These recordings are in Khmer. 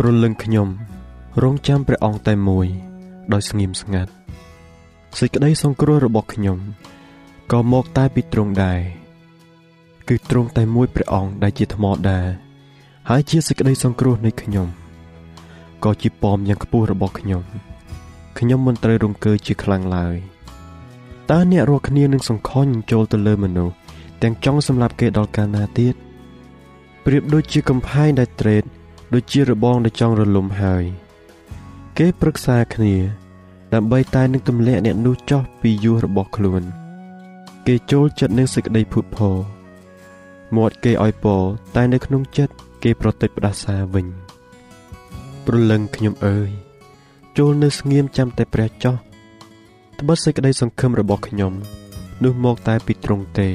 ព្រលឹងខ្ញុំរងចាំព្រះអង្គតែមួយ ដោយស្ងៀមស្ងាត់សេចក្តីសង្គ្រោះរបស់ខ្ញុំក៏មកតែពីទ្រង់ដែរគឺទ្រង់តែមួយព្រះអង្គដែលជាថ្មដាហើយជាសេចក្តីសង្គ្រោះនៃខ្ញុំក៏ជាពំយ៉ាងខ្ពស់របស់ខ្ញុំខ្ញុំមិនត្រូវរង្គើជាខ្លាំងឡើយតើអ្នករាល់គ្នានឹងសង្ខុញចូលទៅលើមនុស្សទាំងចង់សម្លាប់គេដល់កាលណាទៀតប្រៀបដូចជាកំផែងដែលត្រេត ដូចជារបងដែលចង់រលំហើយ គេប្រឹក្សាគ្នា ដើម្បីតែនឹងទម្លាក់អ្នកនោះចោះពីយោះរបស់ខ្លួន គេចូលចិត្តនឹងសេចក្តីភុតភរមាត់គេឲ្យពរតែនៅក្នុងចិត្តគេប្រតិចផ្ដាសាវិញព្រលឹងខ្ញុំអើយចូលនៅស្ងៀមចាំតែព្រះចោះត្បិតសេចក្តីសង្ឃឹមរបស់ខ្ញុំ នោះមកតែពីទ្រង់ទេ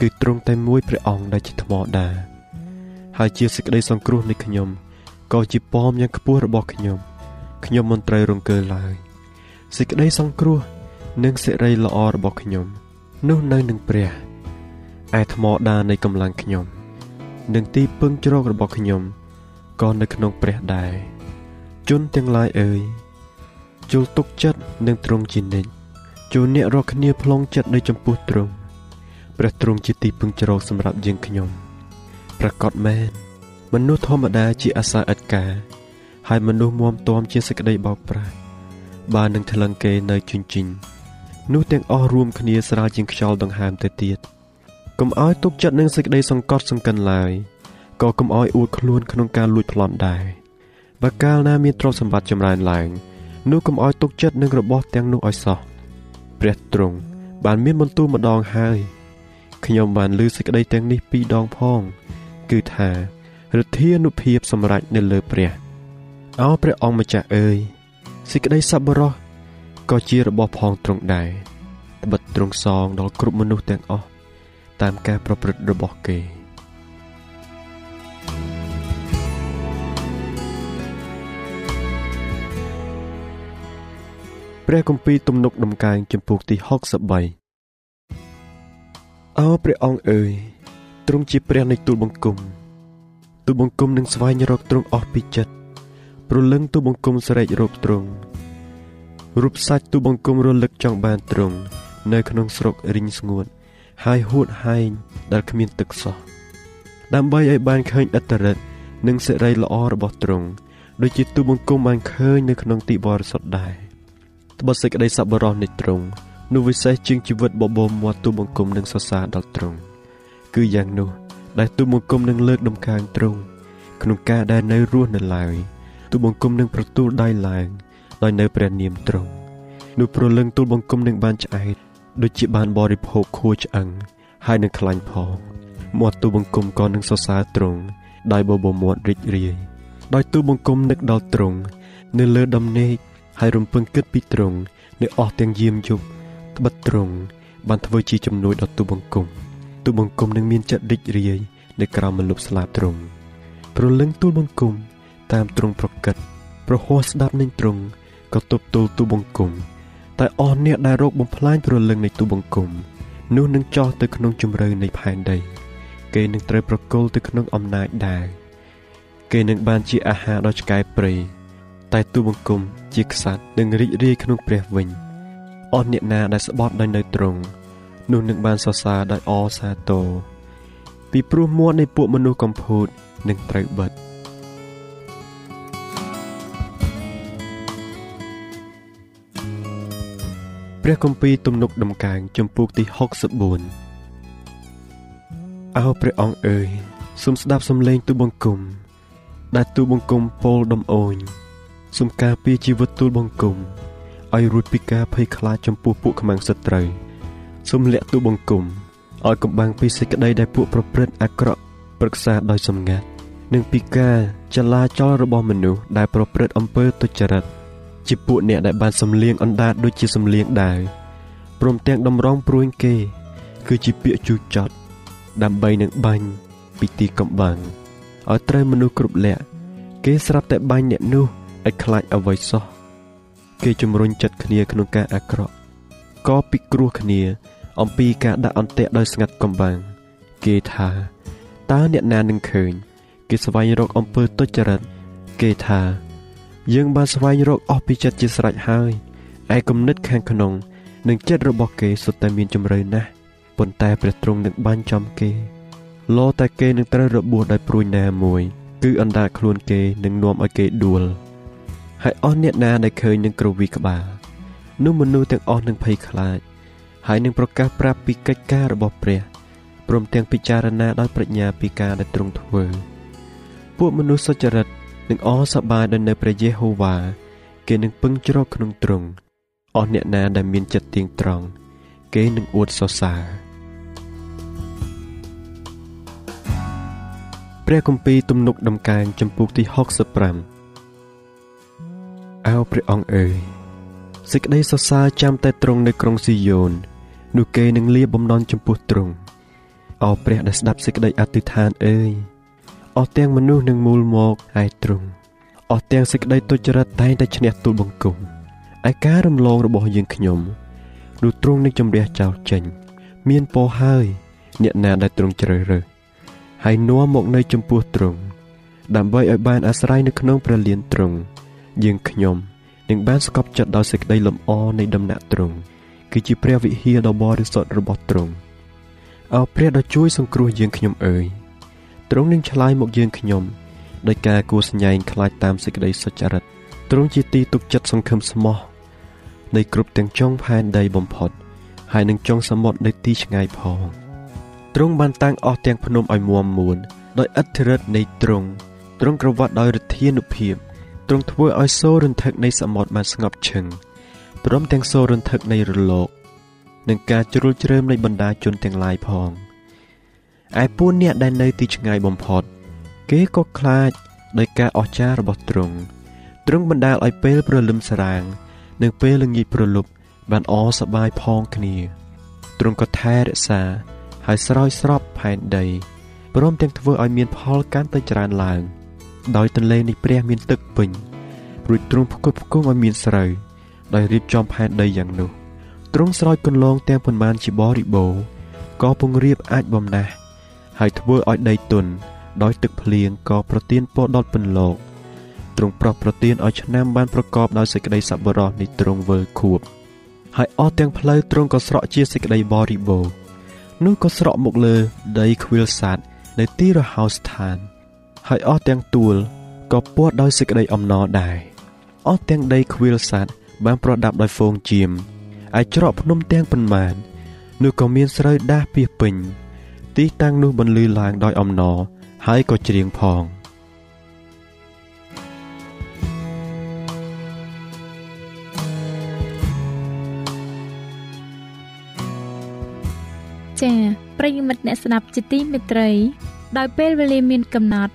គឺទ្រង់តែមួយព្រះអង្គដែលជាថ្មដា ហើយជាសេចក្តីសង្គ្រោះនៃខ្ញុំក៏ជាពំយ៉ាងខ្ពស់របស់ខ្ញុំខ្ញុំមិនត្រូវរង្គើឡើយសេចក្តីសង្គ្រោះនិងសិរីល្អរបស់ខ្ញុំ នោះនៅនឹងព្រះឯថ្មដានៃកម្លាំងខ្ញុំ និងទីពឹងជ្រករបស់ខ្ញុំក៏នៅក្នុងព្រះដែរជនទាំងឡាយអើយចូលទុកចិត្តនឹងទ្រង់ជានិច្ចចូលអ្នករកគ្នាផ្លងចិត្តនៅចំពោះទ្រង់ព្រះទ្រង់ជាទីពឹងជ្រកសម្រាប់យើងខ្ញុំ ប្រកបមែនមនុស្សធម្មតាជាអាសាឥតការហើយមនុស្សមុំទាំជាសេចក្តីបោកប្រាស់បើនឹងថ្លឹងគេនៅជញ្ជីងនោះទាំងអស់រួមគ្នាស្រាលជាងខ្យល់ដង្ហើមទៅទៀតកុំឲ្យទុកចិត្តនឹងសេចក្តីសង្កត់សង្កិនឡើយក៏កុំឲ្យអួតខ្លួនក្នុងការលួចប្លន់ដែរបើកាលណាមានទ្រព្យសម្បត្តិចម្រើនឡើងនោះកុំឲ្យទុកចិត្តនឹងរបស់ទាំងនោះឲ្យសោះព្រះទ្រង់បានមានបន្ទូលម្ដងហើយខ្ញុំបានលើសេចក្តីទាំងនេះពីរដងផង គឺថាឫទ្ធានុភាពសម្រេចនៅលើព្រះអោព្រះអង្គម្ចាស់អើយសេចក្តីសប្បុរសក៏ជារបស់ផងទ្រង់ដែរបិទទ្រង់សងដល់គ្រប់មនុស្សទាំងអស់តាមការប្រព្រឹត្តរបស់គេព្រះគម្ពីរទំនុកដំកើងចំពោះទី63អោព្រះអង្គអើយ ទ្រង់ជាព្រះនៃទូលបង្គំទូលបង្គំនឹងស្វែងរកទ្រង់អស់ពីចិត្តព្រលឹងទូលបង្គំស្រែករកទ្រង់រូបសាច់ទូលបង្គំរលឹកចង់បានទ្រង់នៅក្នុងស្រុករីងស្ងួតហើយហួតហែងដែលគ្មានទឹកសោះដើម្បីឲ្យបានឃើញអត្តរិទ្ធនិងសិរីល្អរបស់ទ្រង់ដូចជាទូលបង្គំបានឃើញនៅក្នុងទីបរិសុទ្ធដែរត្បិតសេចក្តីសប្បុរសនៃទ្រង់នោះវិសេសជាងជីវិតបបោមាត់ទូបង្គំនឹងសរសើរដល់ទ្រង់ គឺយ៉ាងនោះ ដែលទូបង្គំនឹងលើកដំកើងទ្រង់ក្នុងការដែលនៅរស់នៅឡើយទូបង្គំនឹងប្រទូលដៃឡើងដោយនៅព្រះនាមទ្រង់នោះប្រលឹងទូលបង្គំនឹងបានឆ្អែតដូចជាបានបរិភោគខួឆ្អឹងហើយនឹងខ្លាញ់ផងមាត់ទូលបង្គំក៏នឹងសរសើរទ្រង់ដោយបបោមាត់រីករាយដោយទូលបង្គំនឹកដល់ទ្រង់នៅលើដំណេកហើយរំពឹងគិតពីទ្រង់នៅអស់ទាំងយាមយប់ត្បិតទ្រង់បានធ្វើជាជំនួយដល់ទូលបង្គំ ទូលបង្គំនឹងមានចិត្តរីករាយនៅក្រោមមលុបស្លាបទ្រង់ប្រលឹងទូលបង្គំតាមទ្រង់ប្រកិតប្រហោះស្ដាប់នឹងទ្រង់ក៏ទប់ទល់ទូលបង្គំតែអស់អ្នកដែលរកបំផ្លាញប្រលឹងនៃទូបង្គំនោះនឹងចោះទៅក្នុងជំរៅនៃផែនដីគេនឹងត្រូវប្រគល់ទៅក្នុងអំណាចដែរគេនឹងបានជាអាហារដល់ឆ្កែព្រៃតែទូបង្គំជាខ្សាត់នឹងរីករាយក្នុងព្រះវិញអស់អ្នកណាដែលស្បត់ដោយនៅត្រង់ នោះនឹងបានសរសើរដោយអសាទរពីព្រោះមាត់នៃពួកមនុស្សកំពូតនឹងត្រូវបិទព្រះគម្ពីរទំនុកដំកើងចំពោះទី64អោព្រះអង្គអើយសូមស្ដាប់សំឡេងទូបង្គំដែលទូបង្គំពោលដំអូនសូមការពារជីវិតទូលបង្គំឲ្យរួចពីការភ័យខ្លាចចំពោះពួកខ្មាំងសត្រូវ សូមលាក់ទូបង្គំឲ្យកំបាំងពីសេចក្តីដែលពួកប្រព្រឹត្តអាក្រក់ប្រឹក្សាដោយសម្ងាត់និងពីការចលាចលរបស់មនុស្សដែលប្រព្រឹត្តអំពើទុច្ចរិតជាពួកអ្នកដែលបានសំលៀងអណ្ដាតដូចជាសំលៀងដាវព្រមទាំងតម្រង់ព្រួយគេ គឺជាពាក្យជូចចត់ ដើម្បីនឹងបាញ់ពីទីកំបាំងឲ្យត្រូវមនុស្សគ្រប់លក្ខគេស្រាប់តែបាញ់អ្នកនោះឲ្យខ្លាចអ្វីសោះគេជំរុញចិត្តគ្នាក្នុងការអាក្រក់ ក៏ពិគ្រោះគ្នា អំពីការដាក់អន្ទាក់ដោយស្ងាត់កំបាំងគេថាតើអ្នកណានឹងឃើញ គេស្វែងរកអំពើទុច្ចរិតគេថា យើងបានស្វែងរកអស់ពីចិត្តជាស្រេចហើយឯគំនិតខាងក្នុងនិងចិត្តរបស់គេសុទ្ធតែមានជំរឿនណាស់ប៉ុន្តែព្រះទ្រង់នឹងបាញ់ចំគេលោតែគេនឹងត្រូវរបួសដោយព្រួយណាមួយ គឺអណ្ដាតខ្លួនគេនឹងនាំឲ្យគេដួលហើយអស់អ្នកណាដែលឃើញនឹងគ្រវីក្បាល នោះមនុស្សទាំងអស់នឹងភ័យខ្លាចហើយនឹងប្រកាសប្រាប់ពីកិច្ចការរបស់ព្រះព្រមទាំងពិចារណាដោយប្រាជ្ញាពីការដែលទ្រង់ធ្វើពួកមនុស្សសុចរិតនឹងអសប្បាយដោយនៅព្រះយេហូវ៉ាគេនឹងពឹងជ្រកក្នុងទ្រង់អស់អ្នកណាដែលមានចិត្តទៀងត្រង់គេនឹងអួតសរសើរព្រះគម្ពីរទំនុកដំកើងចំពុកទី65អោព្រះអង្គអើយ សេចក្តីសរសើរចាំតែទ្រង់នៅក្រុងស៊ីយ៉ូននោះគេនឹងលាបំណន់ចំពោះទ្រង់អោព្រះដែលស្ដាប់សេចក្តីអធិដ្ឋានអើយអស់ទាំងមនុស្សនឹងមូលមកឯទ្រង់អស់ទាំងសេចក្តីទុច្ចរិតតែងតែឈ្នះទូលបង្គំឯការរំលងរបស់យើងខ្ញុំនោះទ្រង់នឹងជំរះចោលចេញ មានពរហើយ អ្នកណាដែលទ្រង់ជ្រើសរើសហើយនាំមកនៅចំពោះទ្រង់ដើម្បីឲ្យបានអាស្រ័យនៅក្នុងព្រះលៀនទ្រង់យើងខ្ញុំ នឹងបានស្កប់ចិត្តដោយសេចក្តីលំអនៃដំណាក់ទ្រង់គឺជាព្រះវិហារដ៏បរិសុទ្ធរបស់ទ្រង់អោព្រះដ៏ជួយសង្គ្រោះយើងខ្ញុំអើយទ្រង់នឹងឆ្លើយមកយើងខ្ញុំដោយការគួសញែងខ្លាចតាមសេចក្តីសុចរិតទ្រង់ជាទីទុកចិត្តសង្ឃឹមស្មោះនៃគ្រប់ទាំងចុងផែនដីបំផុត ហើយនឹងចុងសមុទ្រនៅទីឆ្ងាយផងទ្រង់បានតាំងអស់ទាំងភ្នំឲ្យមាំមួនដោយឥទ្ធិឫទ្ធិនៃទ្រង់ទ្រង់ក្រវ៉ាត់ដោយឫទ្ធានុភាព ទ្រង់ធ្វើឲ្យសូររន្ធឹកនៃសមុទ្របានស្ងប់ឈឹងព្រមទាំងសូររន្ធឹកនៃរលក និងការជ្រុលជ្រើមនៃបណ្ដាជនទាំងឡាយផងឯពួកអ្នកដែលនៅទីឆ្ងាយបំផុត គេក៏ខ្លាចដោយការអស្ចារ្យរបស់ទ្រង់ទ្រង់បណ្ដាលឲ្យពេលព្រលឹមស្រាង និងពេលល្ងាចព្រលប់បានអសប្បាយផងគ្នាទ្រង់ក៏ថែរក្សាហើយស្រោចស្រពផែនដីព្រមទាំងធ្វើឲ្យមានផលកាន់តែច្រើនឡើង ដោយទន្លេនៃព្រះមានទឹកពេញរួចទ្រង់ផ្គត់ផ្គង់ឲ្យមានស្រូវដោយរៀបចំផែនដីយ៉ាងនោះទ្រង់ស្រោចកន្លងទាំងប៉ុន្មានជាបរិបូរក៏ពង្រៀបអាចបំណាស់ហើយធ្វើឲ្យដីទន់ដោយទឹកភ្លៀងក៏ប្រទានពរដល់ពន្លកទ្រង់ប្រោះប្រទានឲ្យឆ្នាំបានប្រកបដោយសេចក្តីសប្បុរសនៃទ្រង់វិលខួបហើយអស់ទាំងផ្លូវទ្រង់ក៏ស្រក់ជាសេចក្តីបរិបូរនោះក៏ស្រក់មកលើដីខ្វៀលសាទនៅទីរហោស្ថាន ហើយអស់ទាំងទួលក៏ពួតដោយសេចក្តីអំណរដែរអស់ទាំងដីខ្វៀលសัตว์បានប្រដាប់ដោយហ្វូងជាមឯច្រកភ្នំទាំងប៉ុន្មាននោះក៏មានស្រូវដាស់ពីពេញទីតាំងនោះបន្លឺឡើងដោយអំណរហើយក៏ច្រៀងផងចា៎ប្រិយមិត្តអ្នកស្ដាប់ជាទីមេត្រី ដោយពេលវេលាមានកំណត់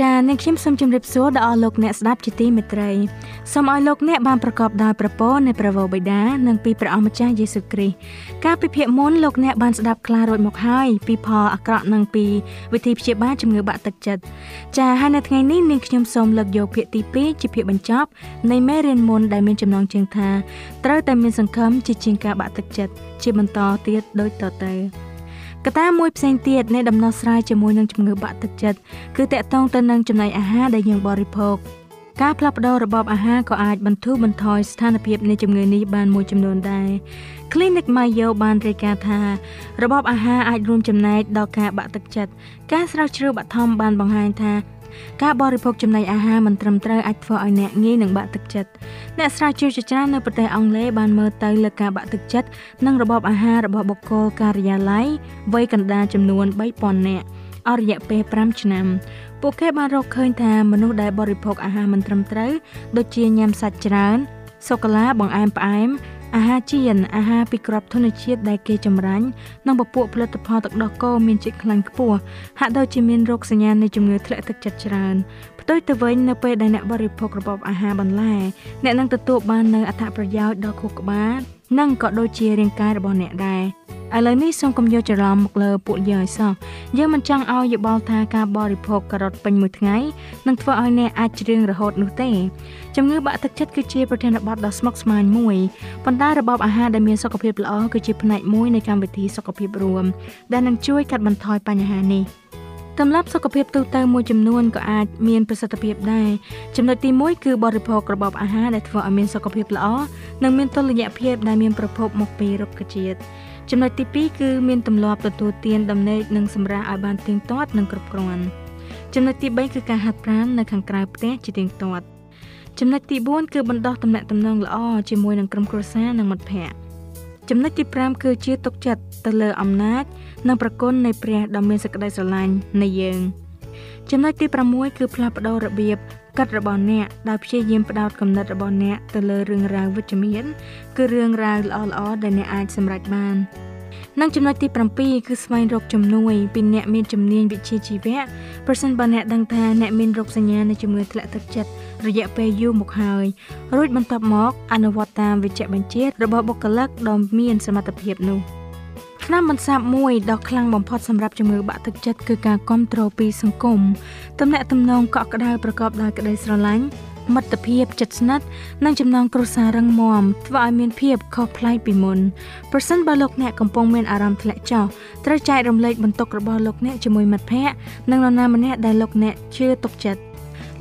ចា៎អ្នកខ្ញុំសូមជម្រាបសួរដល់អស់លោកអ្នកស្ដាប់ជាទីមេត្រីសូមឲ្យលោកអ្នកបានប្រកបដោយប្រពោនៃព្រះវរបិតានិងពីព្រះអម្ចាស់យេស៊ូវគ្រីស្ទកាលពីភាគមុនលោកអ្នកបានស្ដាប់ខ្លះរួចមកហើយពីផលអាក្រក់និងពីវិធីព្យាបាលជំងឺបាក់ទឹកចិត្តចា៎ហើយនៅថ្ងៃនេះនាងខ្ញុំសូមលើកយកភាគទី2ជាភាគបញ្ចប់នៃមេរៀនមុនដែលមានចំណងជើងថាត្រូវតែមានសង្ឃឹមជាជាងការបាក់ទឹកចិត្តជាបន្តទៀតដូចតទៅ កត្តាមួយផ្សេងទៀតនៃដំណោះស្រាយជាមួយនឹងជំងឺបាក់ទឹកចិត្តគឺតកតងទៅនឹងចំណីអាហារដែលយើងបរិភោគការផ្លាស់ប្ដូររបបអាហារក៏អាចបន្ធូរបន្ថយស្ថានភាពនៃជំងឺនេះបានមួយចំនួនដែរ Clinic Mayo បានរាយការណ៍ថារបបអាហារអាចរួមចំណែកដល់ការបាក់ទឹកចិត្តការស្រាវជ្រាវបឋមបានបង្ហាញថា ការបរិភោគចំណីអាហារមិនត្រឹមត្រូវអាចធ្វើឲ្យអ្នកងាយនឹងបាក់ទឹកចិត្តអ្នកស្រាវជ្រាវជាច្រើននៅប្រទេសអង់គ្លេសបានមើលទៅលើការបាក់ទឹកចិត្តនិងរបបអាហាររបស់បុគ្គលការិយាល័យវ័យកណ្ដាលចំនួន3000នាក់អស់រយៈពេល5ឆ្នាំពួកគេបានរកឃើញថាមនុស្សដែលបរិភោគអាហារមិនត្រឹមត្រូវដូចជាញ៉ាំសាច់ច្រើនសូកូឡាបង្អែមផ្អែម អាហារចៀនអាហារពីក្របធនជាតិដែលគេចម្រាញ់និងពពួកផលិតផលទឹកដោះគោមានជាតិខ្លាញ់ខ្ពស់ហាក់ដូចជាមានរោគសញ្ញានៃជំងឺធ្លាក់ទឹកចិត្តច្រើនផ្ទុយទៅវិញនៅពេលដែលអ្នកបរិភោគរបបអាហារបន្លែអ្នកនឹងទទួលបាននូវអត្ថប្រយោជន៍ដល់ខួរក្បាលនិងក៏ដូចជារាងកាយរបស់អ្នកដែរ ឥឡូវនេះសូមកុំយកច្រឡំមកលើពួកយើងឲ្យសោះយើងមិនចង់ឲ្យយោបល់ថាការបរិភោគការ៉ុតពេញមួយថ្ងៃនឹងធ្វើឲ្យអ្នកអាចច្រៀងរហូតនោះទេជំងឺបាក់ទឹកចិត្តគឺជាប្រធានបទដ៏ស្មុគស្មាញមួយប៉ុន្តែរបបអាហារដែលមានសុខភាពល្អគឺជាផ្នែកមួយនៃកម្មវិធីសុខភាពរួមដែលនឹងជួយកាត់បន្ថយបញ្ហានេះទម្លាប់សុខភាពទូទៅមួយចំនួនក៏អាចមានប្រសិទ្ធភាពដែរចំណុចទី1គឺបរិភោគរបបអាហារដែលធ្វើឲ្យមានសុខភាពល្អនិងមានតុល្យភាពដែលមានប្រភពមកពីរុក្ខជាតិ ចំណុចទី2គឺមានទម្លាប់ទទួលទានដំណេកនិងសម្រាកឲ្យបានទៀងទាត់និងគ្រប់គ្រាន់ចំណុចទី3គឺការហាត់ប្រាណនៅខាងក្រៅផ្ទះជាទៀងទាត់ចំណុចទី4គឺបណ្ដោះទំនាក់ទំនងល្អជាមួយនឹងក្រុមគ្រួសារនិងមិត្តភ័ក្តិចំណុចទី5គឺជាទុកចិត្តទៅលើអំណាច និងប្រគុណនៃព្រះដ៏មានសេចក្តីស្រឡាញ់នៃយើង ចំណុចទី6គឺផ្លាស់ប្ដូររបៀប គិតរបស់អ្នកដោយព្យាយាមផ្ដោតគំនិតរបស់អ្នកទៅលើរឿងរ៉ាវវិជ្ជមានគឺរឿងរ៉ាវល្អៗដែលអ្នកអាចសម្រេចបាននិងចំណុចទី7គឺស្វែងរកជំនួយពីអ្នកមានជំនាញវិជ្ជាជីវៈប្រសិនបើអ្នកដឹងថាអ្នកមានរោគសញ្ញានៃជំងឺធ្លាក់ទឹកចិត្តរយៈពេលយូរមកហើយរួចបន្ទាប់មកអនុវត្តតាមវិជ្ជបញ្ជារបស់បុគ្គលិកដ៏មានសមត្ថភាពនោះ ថ្នាំបន្សាបមួយដ៏ខ្លាំងបំផុតសម្រាប់ជំងឺបាក់ទឹកចិត្តគឺការគ្រប់គ្រងពីសង្គមទំនាក់ទំនងកក់ក្ដៅប្រកបដោយក្តីស្រឡាញ់មិត្តភាពជិតស្និទ្ធនិងចំណងគ្រួសាររឹងមាំធ្វើឲ្យមានភាពខុសប្លែកពីមុនប្រសិនបើលោកអ្នកកំពុងមានអារម្មណ៍ធ្លាក់ចុះត្រូវចែករំលែកបន្ទុករបស់លោកអ្នកជាមួយមិត្តភ័ក្តិនិងនរណាម្នាក់ដែលលោកអ្នកជឿទុកចិត្ត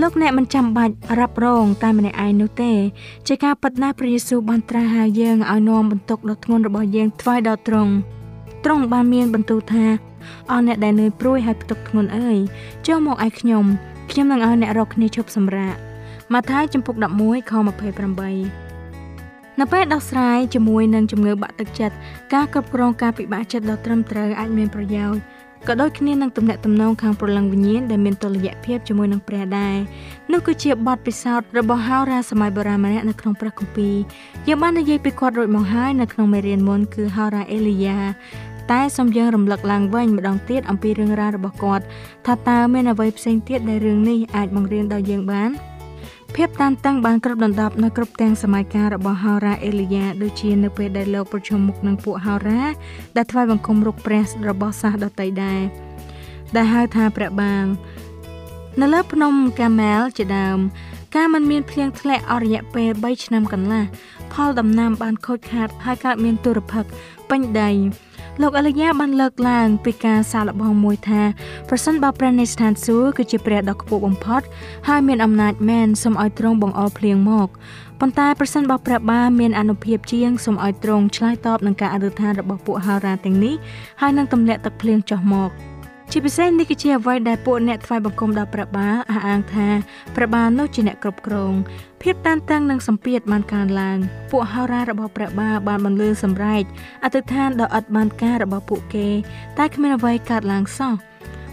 លោកអ្នកមិនចាំបាច់រ៉ាប់រងតែម្នាក់ឯងនោះទេជាការពិតណាស់ព្រះយេស៊ូវបានត្រាស់ហៅយើងឲ្យនាំបន្ទុកដ៏ធ្ងន់របស់យើងថ្វាយដល់ទ្រង់ ទ្រង់បានមានបន្ទូលថាអស់អ្នកដែលនឿយព្រួយហើយផ្ទុកធ្ងន់អើយចូលមកឯខ្ញុំខ្ញុំនឹងឲ្យអ្នករកគ្នាឈប់សម្រាកម៉ាថាយចំពុក11ខ28នៅពេលដោះស្រាយជាមួយនឹងជំងឺបាក់ទឹកចិត្តការគ្រប់គ្រងការពិបាកចិត្តដ៏ត្រឹមត្រូវអាចមានប្រយោជន៍ក៏ដូចគ្នានឹងទំនាក់ទំនងខាងព្រលឹងវិញ្ញាណដែលមានតុល្យភាពជាមួយនឹងព្រះដែរនោះគឺជាបទពិសោធន៍របស់ហោរាសម័យបុរាណម្នាក់នៅក្នុងព្រះគម្ពីរយើងបាននិយាយពីគាត់រួចមកហើយនៅក្នុងមេរៀនមុនគឺហោរាអេលីយ៉ា តែសូមយើងរំលឹកឡើងវិញម្ដងទៀតអំពីរឿងរ៉ាវរបស់គាត់ថាតើមានអ្វីផ្សេងទៀតដែលរឿងនេះអាចបង្រៀនដល់យើងបានភាពតានតឹងបានគ្រប់ដណ្ដប់នៅគ្រប់ទាំងសម័យកាលរបស់ហោរាអេលីយ៉ាដូចជានៅពេលដែលលោកប្រជុំមុខនឹងពួកហោរាដែលថ្វាយបង្គំរុកព្រះរបស់សាសដតីដែរដែលហៅថាព្រះបាងនៅលើភ្នំកាមែលជាដើមការមិនមានភ្លៀងធ្លាក់អស់រយៈពេល3ឆ្នាំកន្លះផលដំណាំបានខូចខាតហើយកើតមានទុរភិក្សពេញដី លោកអេលីយ៉ាបានលើកឡើងពីការសាកល្បងមួយថាប្រសិនបើព្រះនៃស្ថានសួគ៌គឺជាព្រះដ៏ខ្ពស់បំផុតហើយមានអំណាចមែនសូមឲ្យទ្រង់បង្អុរភ្លៀងមកប៉ុន្តែប្រសិនបើព្រះបាមានអនុភាពជាងសូមឲ្យទ្រង់ឆ្លើយតបនឹងការអធិដ្ឋានរបស់ពួកហោរាទាំងនេះហើយនឹងទម្លាក់ទឹកភ្លៀងចុះមក។ ជាពិសេសនេះគឺជាអ្វីដែលពួកអ្នកថ្វាយបង្គំដល់ព្រះបាលអះអាងថាព្រះបាលនោះជាអ្នកគ្រប់គ្រងភាពតានតឹងនិងសម្ពាធបានកើនឡើងពួកហោរារបស់ព្រះបាលបានបន្លឺសម្រែកអធិដ្ឋានដ៏ឥតបានការរបស់ពួកគេ តែគ្មានអ្វីកើតឡើងសោះ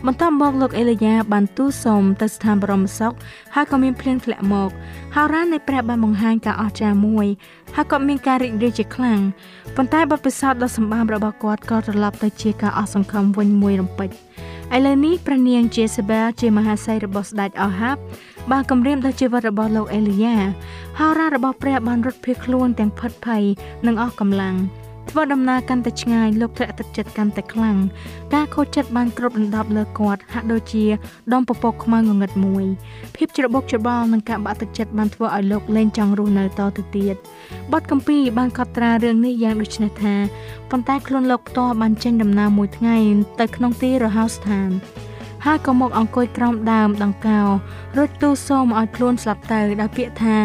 បន្ទាប់មកលោកអេលីយ៉ាបានទូលសូមទៅស្ថានបរមសុខហើយក៏មានភ្លៀងធ្លាក់មកហោរ៉ានៃព្រះបានបង្ហាញការអស្ចារ្យមួយហើយក៏មានការរីករាយជាខ្លាំងប៉ុន្តែបទពិសោធន៍ដ៏សម្បើមរបស់គាត់ក៏ត្រឡប់ទៅជាការអស់សង្ឃឹមវិញមួយរំពេច ឥឡូវនេះព្រះនាង Jezebel ជាមហាសីរបស់ស្ដេចអហាបបានគម្រាមដល់ជីវិតរបស់លោកអេលីយ៉ាហោរារបស់ព្រះបានរត់ភៀសខ្លួនទាំងផិតភ័យនិងអស់កម្លាំង ធ្វើដំណើរកាន់តែឆ្ងាយលោកធ្លាក់ទឹកចិត្តកាន់តែខ្លាំងការខូចចិត្តបានគ្របដណ្ដប់លើគាត់ហាក់ដូចជាដុំពពកខ្មៅងងឹតមួយភាពច្របូកច្របល់និងការបាក់ទឹកចិត្តបានធ្វើឲ្យលោកលែងចង់រស់នៅតទៅទៀតបទកម្ពីបានកត់ត្រារឿងនេះយ៉ាងដូចនេះថាប៉ុន្តែខ្លួនលោកផ្ទាល់បានចេញដំណើរមួយថ្ងៃទៅក្នុងទីរហោស្ថានហើយក៏មកអង្គុយក្រោមដើមដង្កោរួចទូលសូមឲ្យខ្លួនស្លាប់ទៅដោយពាក្យថា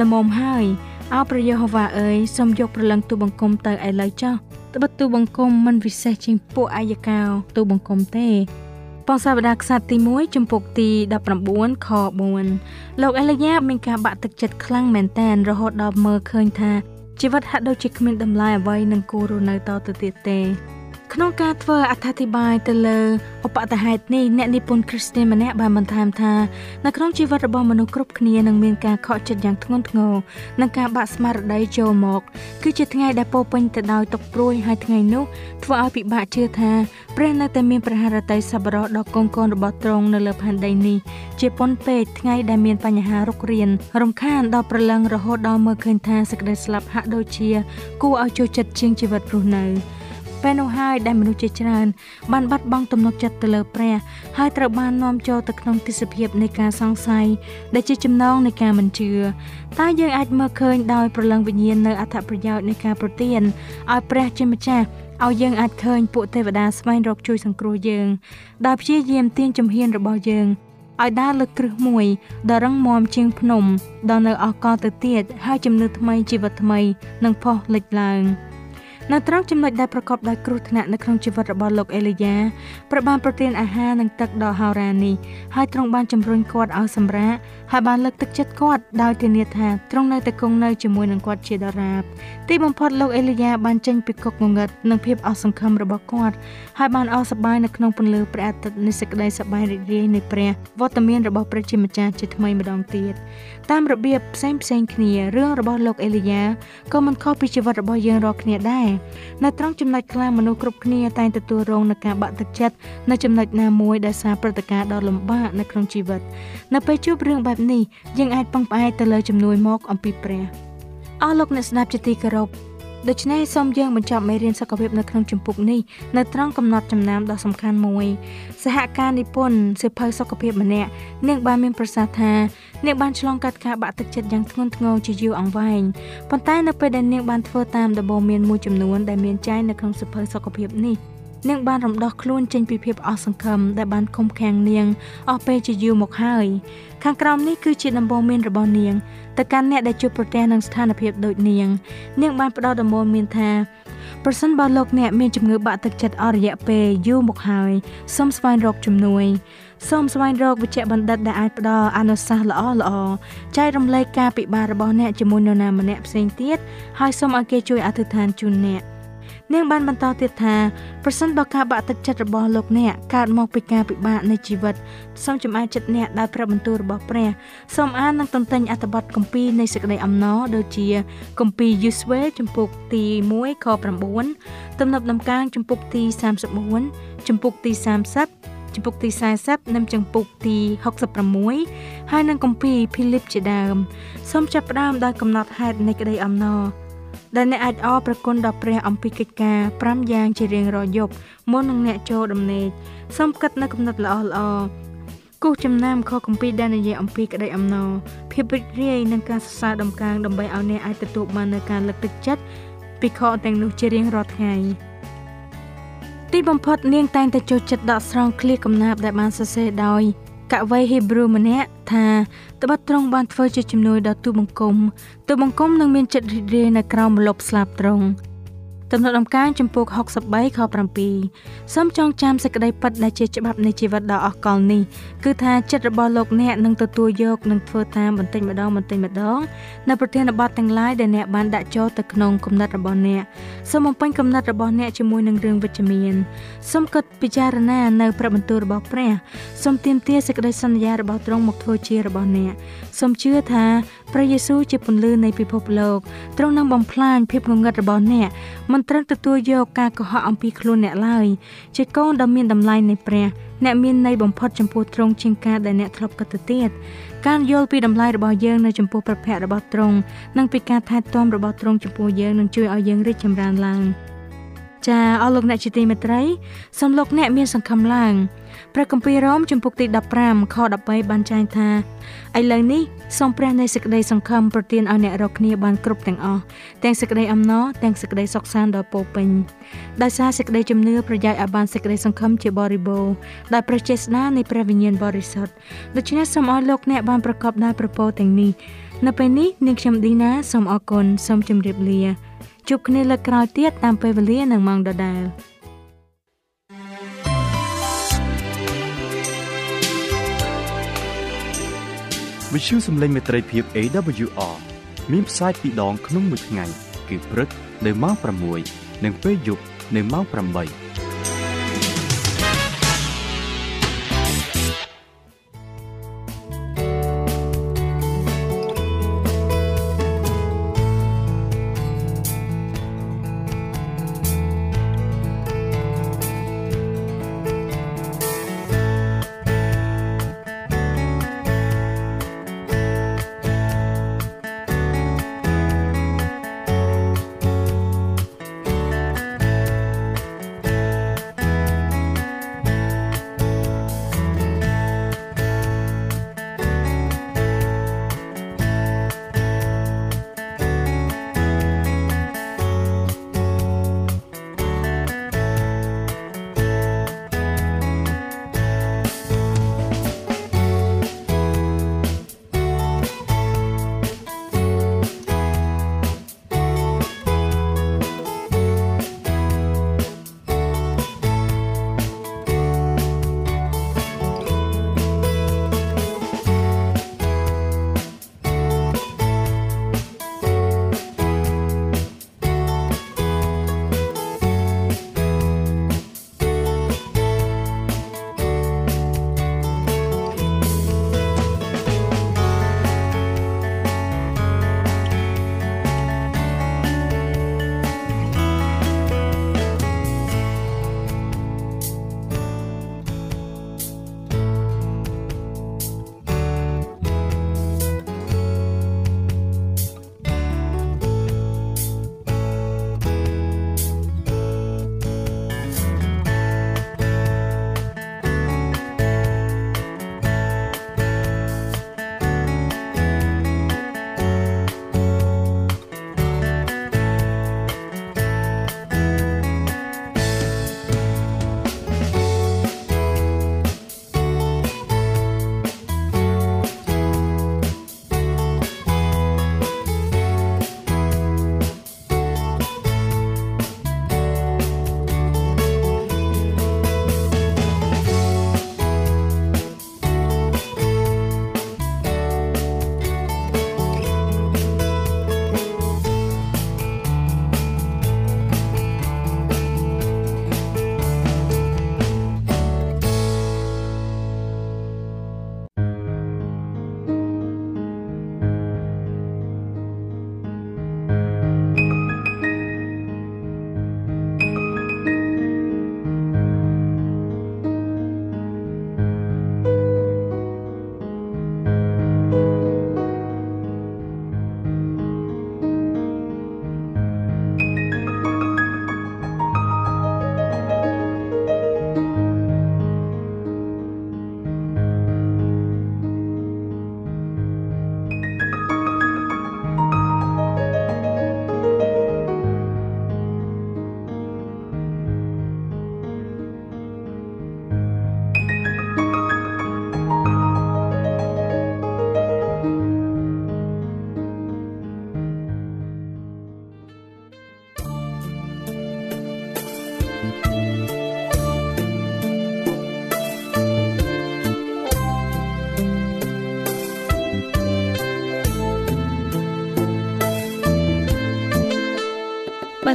ល្មមហើយ អោព្រះយេហូវ៉ាអើយសូមយកព្រលឹងទូបង្គំទៅឥឡូវចុះត្បិតទូបង្គំមិនវិសេសជាងពួកអាយកោទូបង្គំទេបងសាវតាខ្សត្រទី1ចំពុកទី19ខ4លោកអេលីយ៉ាមានការបាក់ទឹកចិត្តខ្លាំងមែនតែនរហូតដល់មើលឃើញថាជីវិតហាក់ដូចជាគ្មានតម្លៃអ្វីនឹងគួររស់នៅតទៅទៀតទេ ក្នុងការធ្វើអត្ថាធិប្បាយទៅលើឧបតហេតុនេះអ្នកនិពន្ធគ្រីស្ទានម្នាក់បានបន្ថែមថានៅក្នុងជីវិតរបស់មនុស្សគ្រប់គ្នានឹងមានការខកចិត្តយ៉ាងធ្ងន់ធ្ងរនិងការបាក់ស្មារតីចូលមកគឺជាថ្ងៃដែលពោពេញទៅដោយទុក្ខព្រួយហើយថ្ងៃនោះធ្វើឲ្យពិបាកជឿថាព្រះនៅតែមានប្រហារតីសប្បុរសដល់កូនកូនរបស់ទ្រង់នៅលើផែនដីនេះជាប៉ុនពេកថ្ងៃដែលមានបញ្ហារុករានរំខានដល់ប្រលឹងរហូតដល់មើលឃើញថាសេចក្តីស្លាប់ហាក់ដូចជា គួរឲ្យចូលចិត្តជាងជីវិតរស់នៅ ពេលនោះហើយដែលមនុស្សជាច្រើនបានបាត់បង់ទំនុកចិត្តទៅលើព្រះហើយត្រូវបាននាំចូលទៅក្នុងទិសភាពនៃការសង្ស័យដែលជាចំណងនៃការមិនជឿតែយើងអាចមើលឃើញដោយប្រលឹងវិញ្ញាណនៅអត្ថប្រយោជន៍នៃការប្រទានឲ្យព្រះជាម្ចាស់ឲ្យយើងអាចឃើញពួកទេវតាស្វែងរកជួយសង្គ្រោះយើងដោយព្យាយាមទាញជំហានរបស់យើងឲ្យដើរលើគ្រឹះមួយដ៏រឹងមាំជាងភ្នំដល់នៅអកលទៅទៀតហើយជំនឿថ្មីជីវិតថ្មីនឹងផុសលេចឡើង។ នៅត្រង់ចំណុចដែលប្រកបដោយគ្រោះថ្នាក់នៅក្នុងជីវិតរបស់លោកអេលីយ៉ាព្រះបានប្រទានអាហារនិងទឹកដល់ហោរ៉ានេះហើយទ្រង់បានជំរុញគាត់ឲ្យសម្រាកហើយបានលើកទឹកចិត្តគាត់ដោយធានាថាទ្រង់នៅតែគង់នៅជាមួយនឹងគាត់ជាដរាបទីបំផុតលោកអេលីយ៉ាបានចេញពីគុកងងឹតនិងភាពអស់សង្ឃឹមរបស់គាត់ហើយបានអស់សប្បាយនៅក្នុងពន្លឺព្រះអាទិត្យនៃសេចក្តីសប្បាយរីករាយនៃព្រះវត្តមានរបស់ព្រះជាម្ចាស់ជាថ្មីម្ដងទៀត តាមរបៀបផ្សេងផ្សេងគ្នារឿងរបស់លោកអេលីយ៉ាក៏មិនខុសពីជីវិតរបស់យើងរាល់គ្នាដែរនៅត្រង់ចំណុចខ្លះមនុស្សគ្រប់គ្នាតែងទទួលរងនឹងការបាក់ទឹកចិត្តនៅចំណុចណាមួយដែលសារព្រឹត្តិការណ៍ដ៏លំបាកនៅក្នុងជីវិត នៅពេលជួបរឿងបែបនេះយើងអាចពឹងផ្អែកទៅលើជំនួយមកអំពីព្រះអស់លោកអ្នកស្ដាប់ជាទីគោរព ដូច្នេះសូមយើងបញ្ចប់មេរៀនសុខភាពនៅក្នុងជំពូកនេះនៅត្រង់កំណត់ចំណាំដ៏សំខាន់មួយ សហការនិពន្ធសិភៅសុខភាពម្នាក់នាងបានមានប្រសាសន៍ថានាងបានឆ្លងកាត់ការបាក់ទឹកចិត្តយ៉ាងធ្ងន់ធ្ងរជាយូរអង្វែងប៉ុន្តែនៅពេលដែលនាងបានធ្វើតាមដំបូន្មានមួយចំនួនដែលមានចែងនៅក្នុងសិភៅសុខភាពនេះ នាងបានរំដោះខ្លួនចេញពីភាពអស់សង្ឃឹមដែលបានឃុំឃាំងនាងអស់ពេលជាយូរមកហើយខាងក្រោមនេះគឺជាដំបូន្មានរបស់នាងទៅកាន់អ្នកដែលជួបប្រទះនឹងស្ថានភាពដូចនាង នាងបានផ្ដល់ដំបូន្មានថាប្រសិនបើលោកអ្នកមានជំងឺបាក់ទឹកចិត្តអស់រយៈពេលយូរមកហើយសូមស្វែងរកជំនួយសូមស្វែងរកវិជ្ជបណ្ឌិតដែលអាចផ្ដល់អនុសាសន៍ល្អល្អចែករំលែកការពិបាករបស់អ្នកជាមួយនរណាម្នាក់ផ្សេងទៀតហើយសូមឲ្យគេជួយអធិដ្ឋានជូនអ្នក នាងបានបន្តទៀតថាប្រសិនបើការបាក់ទឹកចិត្តរបស់លោកអ្នកកើតមកពីការពិបាកនៃជីវិតសូមចំអាយចិត្តអ្នកដោយព្រះបន្ទូលរបស់ព្រះសូមអាននិងទន្ទិញអត្ថបទគម្ពីរនៃសេចក្តីអំណរដូចជាគម្ពីរយូស្វេចំពុកទី1ខ9ទំនុកដំកើងចំពុកទី34ចំពុកទី30ចំពុកទី40និងចំពុកទី66ហើយនិងគម្ពីរភីលីបជាដើមសូមចាប់ផ្ដើមដោយកំណត់ហេតុនៃក្តីអំណរ ដែលអ្នកអាចអរប្រគុណដល់ព្រះអំពីកិច្ចការ5យ៉ាងជារៀងរាល់យប់មុននឹងអ្នកចូលដំណេកសូមគិតនៅគំនិតល្អល្អគូសចំណាំខកំពីដែលនិយាយអំពីក្តីអំណរភាពរីករាយនិងការសរសើរដំកើងដើម្បីឲ្យអ្នកអាចទទួលបាននូវការលើកទឹកចិត្តពីខទាំងនោះជារៀងរាល់ថ្ងៃទីបំផុតនាងតែងតែចូលចិត្តដកស្រង់ឃ្លាកំណាព្យដែលបានសរសេរដោយ កវីហេព្រុម្នាក់ថាត្បិតទ្រង់បានធ្វើជាជំនួយដល់ទូបង្គំទូបង្គំនឹងមានចិត្តរីករាយនៅក្រោមម្លប់ស្លាប់ទ្រង់ ទំនុកដំកើងចំពោះ63ខ7សូមចងចាំសេចក្តីពិតដែលជាច្បាប់នៃជីវិតដ៏អស្ចារ្យនេះគឺថាចិត្តរបស់លោកអ្នកនឹងទទួលយកនិងធ្វើតាមបន្តិចម្ដងបន្តិចម្ដងនៅប្រធានបទទាំងឡាយដែលអ្នកបានដាក់ចូលទៅក្នុងគំនិតរបស់អ្នកសូមបំពេញគំនិតរបស់អ្នកជាមួយនឹងរឿងវិជ្ជមានសូមគិតពិចារណានៅព្រះបន្ទូលរបស់ព្រះសូមទាមទារសេចក្តីសន្យារបស់ទ្រង់មកធ្វើជារបស់អ្នកសូមជឿថា ព្រះយេស៊ូវជាពន្លឺនៃពិភពលោកទ្រង់នឹងបំផ្លាញភាពងងឹតរបស់អ្នកមិនត្រឹមទទួលយកការកុហកអំពីខ្លួនអ្នកឡើយជាកូនដ៏មានតម្លៃនៃព្រះអ្នកមានន័យបំផុតចំពោះទ្រង់ជាងការដែលអ្នកធ្លាប់គិតទៅទៀតការយល់ពីតម្លៃរបស់យើងនៅចំពោះព្រះភ័ក្ត្ររបស់ទ្រង់និងពីការថែទាំរបស់ទ្រង់ចំពោះយើងនឹងជួយឲ្យយើងរីកចម្រើនឡើង ចាអរលោកអ្នកជាទីមេត្រីសូមលោកអ្នកមានសង្ឃឹមឡើងព្រះគម្ពីររ៉ូមជំពូកទី15ខ13បានចែងថាឥឡូវនេះសូមព្រះនៃសេចក្តីសង្ឃឹមប្រទានឲ្យអ្នករាល់គ្នាបានគ្រប់ទាំងអស់ទាំងសេចក្តីអំណរទាំងសេចក្តីសុខសាន្តដ៏ពោពេញដោយសារសេចក្តីជំនឿប្រយោជន៍ឲ្យបានសេចក្តីសង្ឃឹមជាបរិបូរណ៍ដោយព្រះចេស្តានៃព្រះវិញ្ញាណបរិសុទ្ធដូច្នេះសូមឲ្យលោកអ្នកបានប្រកបដោយប្រពោទាំងនេះនៅពេលនេះនាងខ្ញុំឌីណាសូមអរគុណសូមជម្រាបលា ជួបគ្នាលើកក្រោយទៀតតាមពេលវេលានិងម៉ោងដដែលវិទ្យុសំឡេងមេត្រីភាព AWR មានផ្សាយពីរដងក្នុងមួយថ្ងៃ គឺព្រឹកនៅម៉ោង6និងពេលយប់នៅម៉ោង8